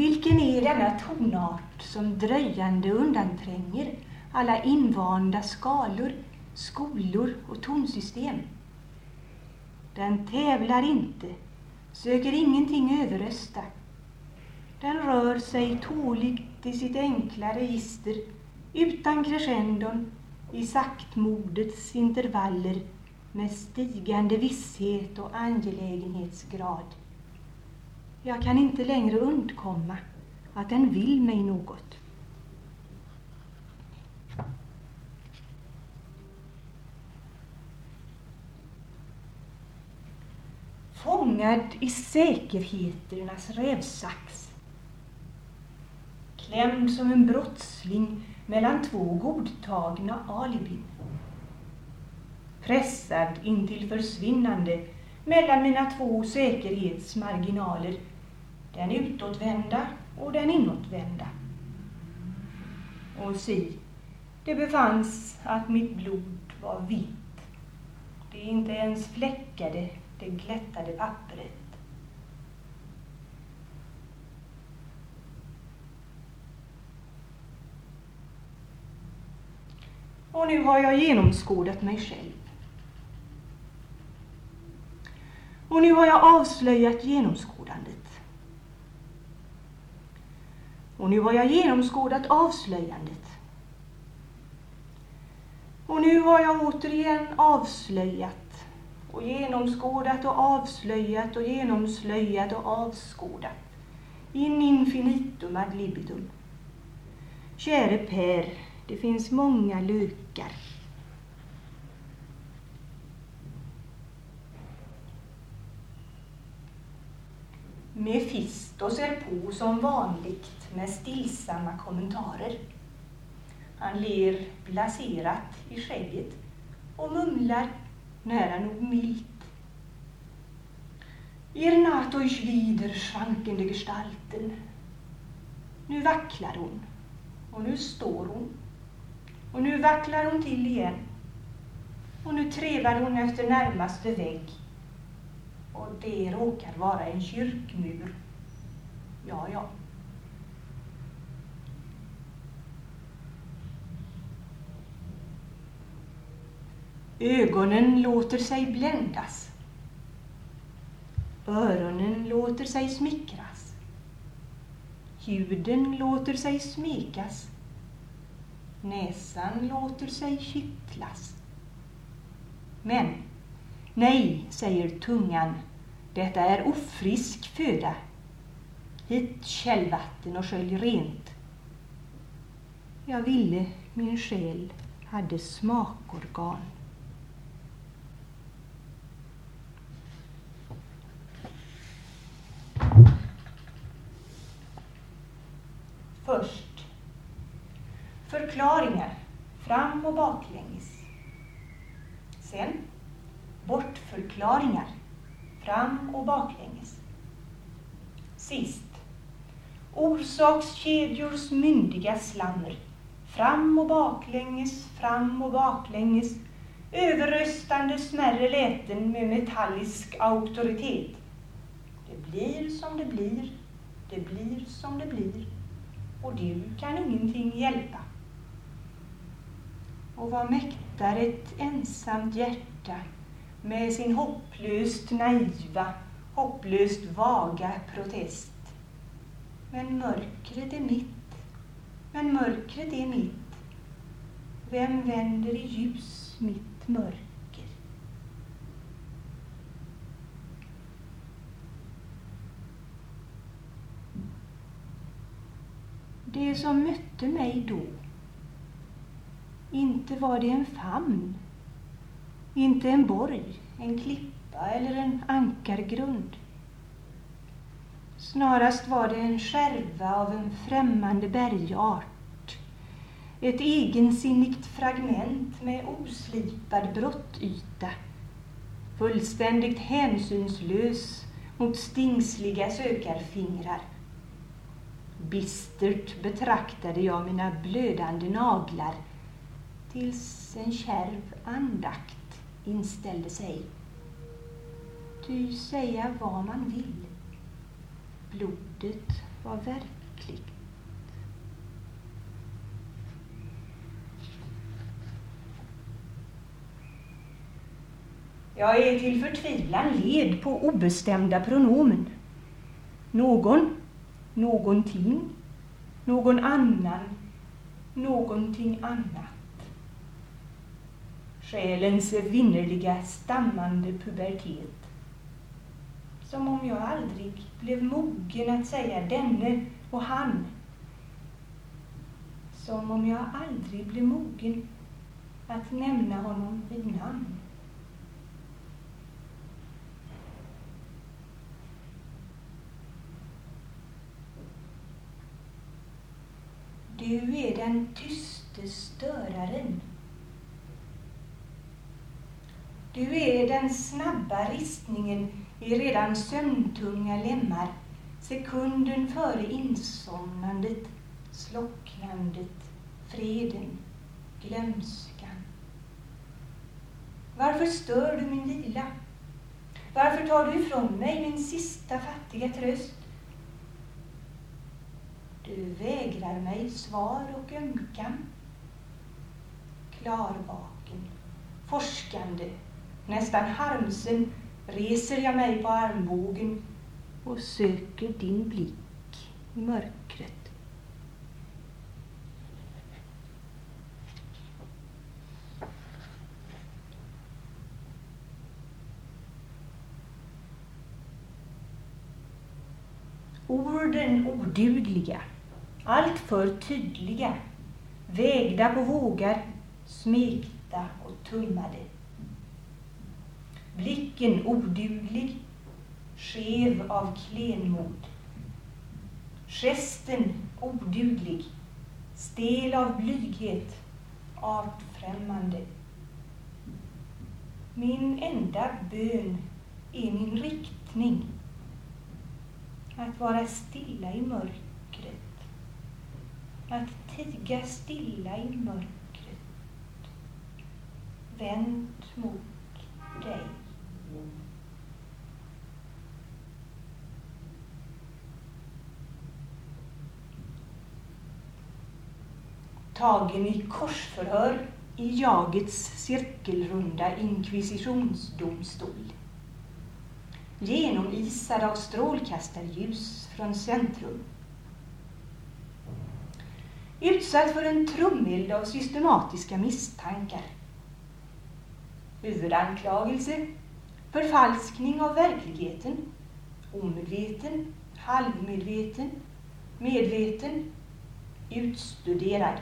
Vilken är denna tonart som dröjande undantränger alla invanda skalor, skolor och tonsystem? Den tävlar inte, söker ingenting överrösta. Den rör sig tåligt i sitt enkla register, utan crescendon, i saktmodets intervaller med stigande visshet och angelägenhetsgrad. Jag kan inte längre undkomma att den vill mig något. Fångad i säkerheternas rävsax. Klämd som en brottsling mellan två godtagna alibin. Pressad intill försvinnande mellan mina två säkerhetsmarginaler, den utåtvända och den inåtvända. Och si, det befanns att mitt blod var vitt. Det inte ens fläckade det glättade pappret. Och nu har jag genomskådat mig själv. Och nu har jag avslöjat genomskådandet. Och nu har jag genomskådat avslöjandet. Och nu har jag återigen avslöjat och genomskådat och avslöjat och genomslöjat och avskådat. In infinitum ad libitum. Käre Per, det finns många lökar. Mefistos är på som vanligt med stillsamma kommentarer. Han ler blaserat i skägget och mumlar nära nog milt. Ihr naht euch wieder, schwankende Gestalten. Nu vacklar hon och nu står hon och nu vacklar hon till igen och nu trevar hon efter närmaste vägg och det råkar vara en kyrkmur. Ja, ja. Ögonen låter sig bländas. Öronen låter sig smickras. Huden låter sig smekas. Näsan låter sig kittlas. Men nej, säger tungan, detta är ofrisk föda. Hit källvatten och skölj rent. Jag ville min själ hade smakorgan. Först förklaringar fram och baklänges. Sen bortförklaringar fram och baklänges. Sist orsakskedjors myndiga slammer fram och baklänges, fram och baklänges överröstande smärre läten med metallisk auktoritet. Det blir som det blir, det blir som det blir och du kan ingenting hjälpa. Och vad mäktar ett ensamt hjärta med sin hopplöst naiva, hopplöst vaga protest. Men mörkret är mitt, men mörkret är mitt. Vem vänder i ljus mitt mörker? Det som mötte mig då, inte var det en famn, inte en borg, en klippa eller en ankargrund. Snarast var det en skärva av en främmande bergart. Ett egensinnigt fragment med oslipad brottyta. Fullständigt hänsynslös mot stingsliga sökarfingrar. Bistert betraktade jag mina blödande naglar tills en kärv andakt inställde sig. Ty säga vad man vill, blodet var verkligt. Jag är till förtvivlan led på obestämda pronomen. Någon, någonting, någon annan, någonting annat. Själens vinnerliga stammande pubertet. Som om jag aldrig blev mogen att säga denne och han. Som om jag aldrig blev mogen att nämna honom vid namn. Du är den tyste störaren. Du är den snabba ristningen i redan sömntunga lemmar sekunden före insomnandet, slocknandet, freden, glömskan. Varför stör du min vila? Varför tar du ifrån mig min sista fattiga tröst? Du vägrar mig svar och ömkan. Klarvaken, forskande, nästan harmsen reser jag mig på armbågen och söker din blick i mörkret. Orden odugliga alltför tydliga, vägda på vågar, smekta och tummade. Blicken oduglig, skev av klenmod. Gesten oduglig, stel av blyghet, artfrämmande. Min enda bön är min riktning, att vara stilla i mörkret. att tiga stilla i mörkret, vänd mot dig. Tagen i korsförhör i jagets cirkelrunda inkvisitionsdomstol. Genomisad av strålkastarljus från centrum utsatt för en trumeld av systematiska misstankar. Huvudanklagelse, förfalskning av verkligheten, omedveten, halvmedveten, medveten, utstuderad.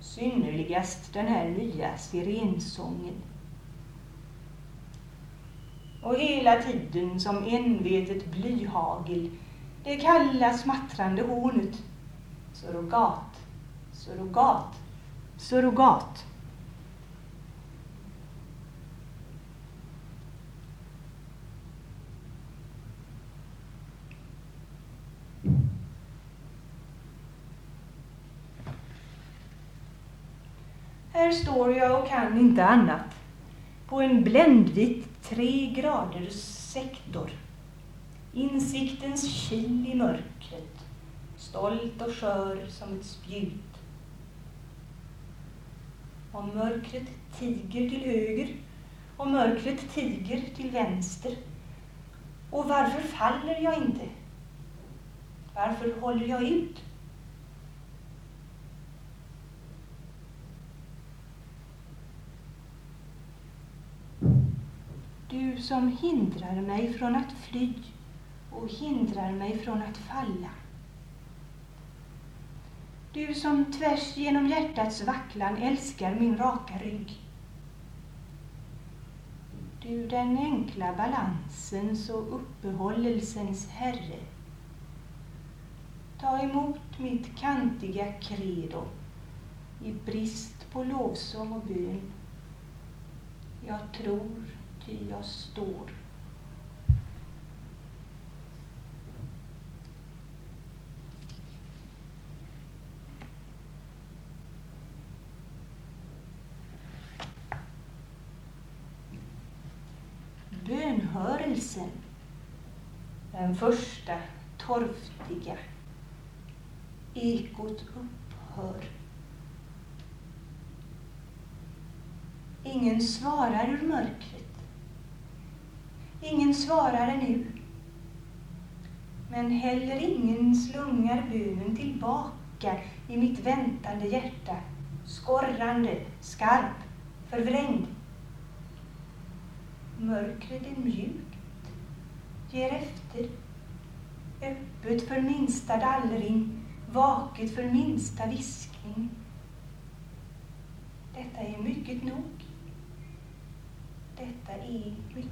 Synnerligast den här nya sirensången. Och hela tiden som envetet blyhagel det kalla smattrande hornet. surrogat, surrogat, surrogat. Här står jag och kan inte annat på en bländvit tre graders sektor. Insiktens kil i mörkret stolt och skör som ett spjut. Om mörkret tiger till höger och mörkret tiger till vänster. Och varför faller jag inte? Varför håller jag ut? Du som hindrar mig från att fly och hindrar mig från att falla. Du som tvärs genom hjärtats vacklan älskar min raka rygg. Du den enkla balansens och uppehållelsens herre. Ta emot mitt kantiga credo i brist på lovsång och bön. Jag tror, ty jag står. bönhörelsen. Den första torftiga. Ekot upphör. Ingen svarar ur mörkret. Ingen svarar nu. Men heller ingen slungar bönen tillbaka i mitt väntande hjärta, skorrande, skarp, förvrängd. Mörkret är mjukt, ger efter, öppet för minsta dallring, vaket för minsta viskning. Detta är mycket nog. Detta är mycket.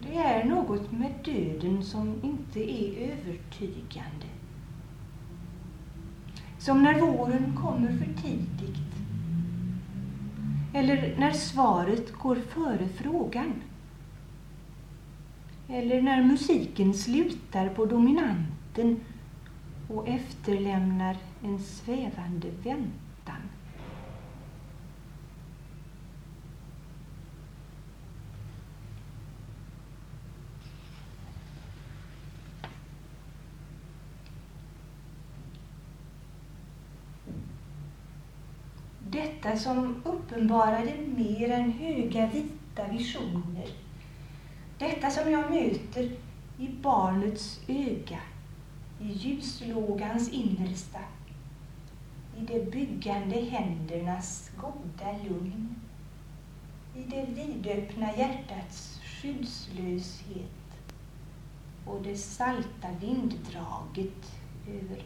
Det är något med döden som inte är övertygande. Som när våren kommer för tidigt. Eller när svaret går före frågan. Eller när musiken slutar på dominanten och efterlämnar en svävande väntan. Detta som uppenbarade mer än höga vita visioner. Detta som jag möter i barnets öga, i ljuslågans innersta, i de byggande händernas goda lugn, i det vidöppna hjärtats skyddslöshet och det salta vinddraget över.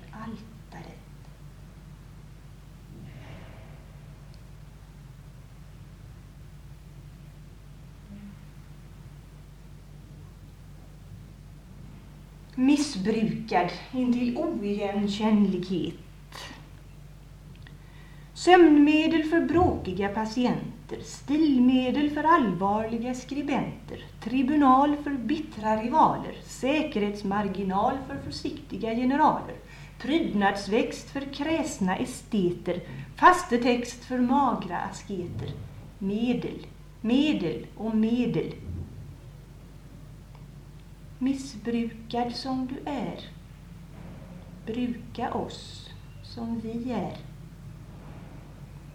Missbrukad intill oigenkännlighet. Sömnmedel för bråkiga patienter, stilmedel för allvarliga skribenter, tribunal för bittra rivaler, säkerhetsmarginal för försiktiga generaler, prydnadsväxt för kräsna esteter, fastetext för magra asketer, medel, medel och medel Missbrukad som du är, bruka oss som vi är.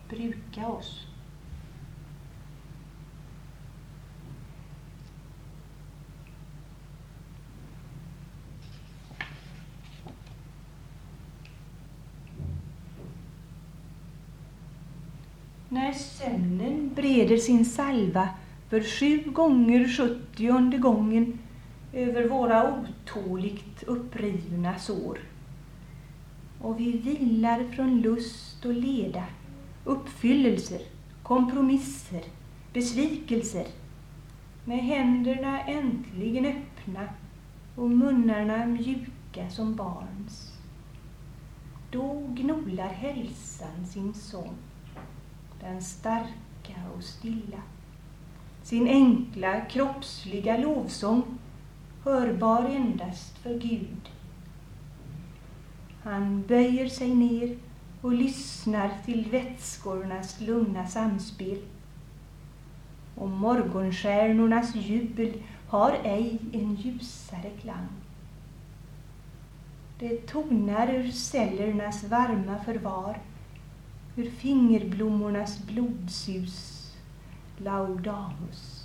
Bruka oss. När sömnen breder sin salva för sju gånger sjuttionde gången över våra otåligt upprivna sår. Och vi vilar från lust och leda, uppfyllelser, kompromisser, besvikelser med händerna äntligen öppna och munnarna mjuka som barns. Då gnolar hälsan sin sång, den starka och stilla, sin enkla kroppsliga lovsång hörbar endast för Gud. Han böjer sig ner och lyssnar till vätskornas lugna samspel. Och morgonstjärnornas jubel har ej en ljusare klang. Det tonar ur cellernas varma förvar, ur fingerblommornas blodsus, laudamus.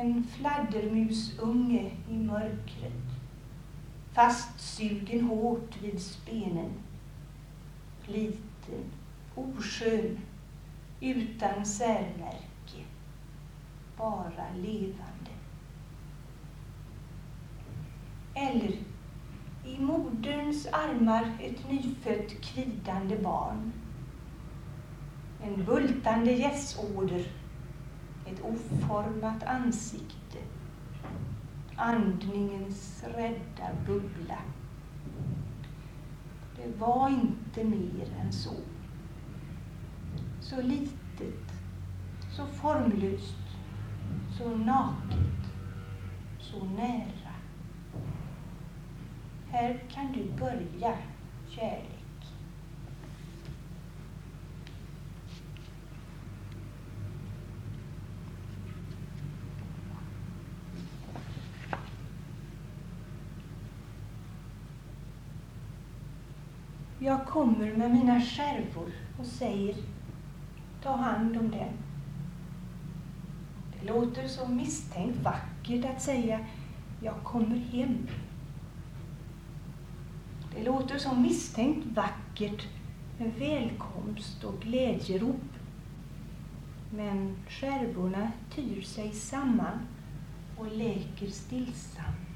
En fladdermusunge i mörkret, fastsugen hårt vid spenen. Liten, oskön, utan särmärke, bara levande. Eller i moderns armar ett nyfött kvidande barn. En bultande gässåder ett oformat ansikte, andningens rädda bubbla. Det var inte mer än så. så litet, så formlöst, så naket, så nära. Här kan du börja, kärlek. Jag kommer med mina skärvor och säger ta hand om den. Det låter så misstänkt vackert att säga jag kommer hem. Det låter så misstänkt vackert med välkomst och glädjerop. Men skärvorna tyr sig samman och läker stillsamt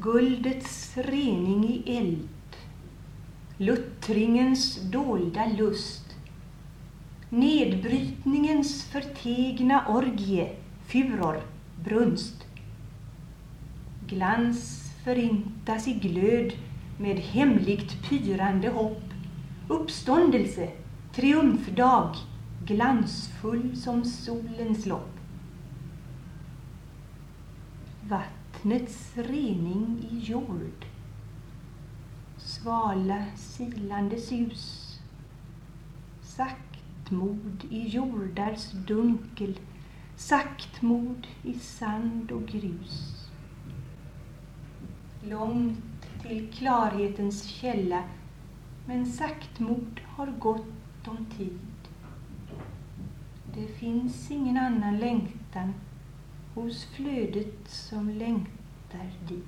guldets rening i eld, luttringens dolda lust, nedbrytningens förtegna orgie, furor, brunst. Glans förintas i glöd med hemligt pyrande hopp, uppståndelse, triumfdag, glansfull som solens lopp. Vatten vattnets rening i jord. Svala silande sus. Saktmod i jordars dunkel. Saktmod i sand och grus. Långt till klarhetens källa men saktmod har gott om tid. Det finns ingen annan längtan hos flödet som längtar dit.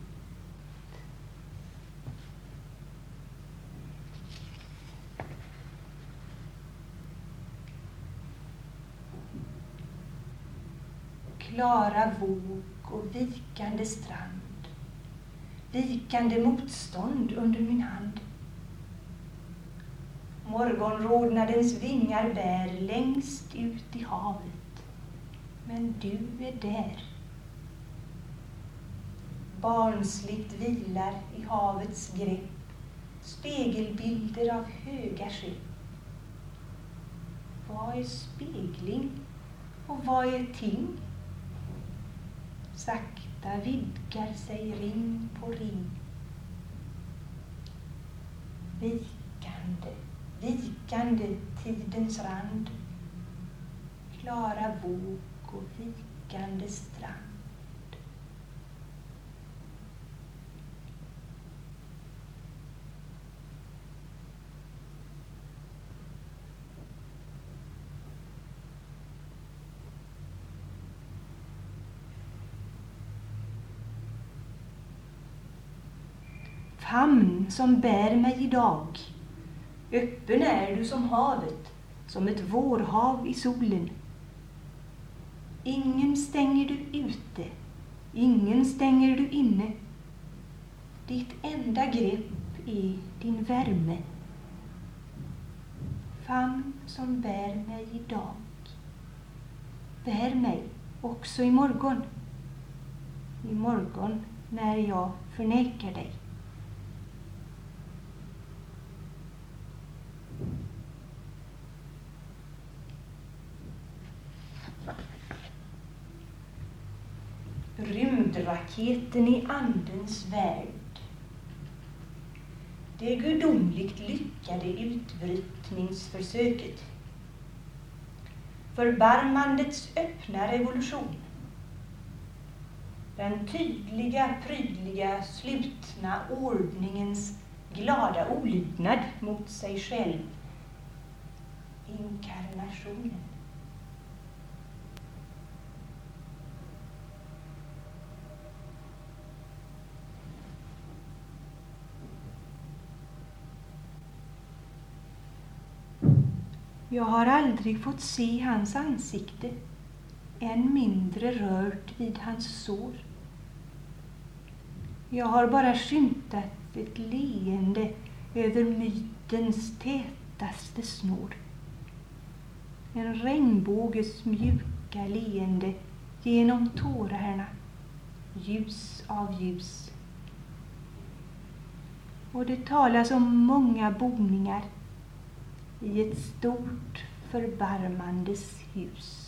Klara våg och vikande strand vikande motstånd under min hand. Morgonrodnadens vingar bär längst ut i havet men du är där. Barnsligt vilar i havets grepp spegelbilder av höga skepp. Vad är spegling och vad är ting? Sakta vidgar sig ring på ring. Vikande, vikande tidens rand. Klara våg och vikande strand. Famn som bär mig idag. Öppen är du som havet, som ett vårhav i solen. Ingen stänger du ute, ingen stänger du inne. Ditt enda grepp är din värme. Famn som bär mig idag. Bär mig också imorgon. Imorgon när jag förnekar dig. Rymdraketen i Andens värld. Det gudomligt lyckade utbrytningsförsöket. Förbarmandets öppna revolution. Den tydliga, prydliga, slutna ordningens glada olydnad mot sig själv. Inkarnationen. Jag har aldrig fått se hans ansikte, än mindre rört vid hans sår. Jag har bara skymtat ett leende över mytens tätaste snår. En regnbåges mjuka leende genom tårarna, ljus av ljus. Och det talas om många boningar i ett stort förbarmandes hus.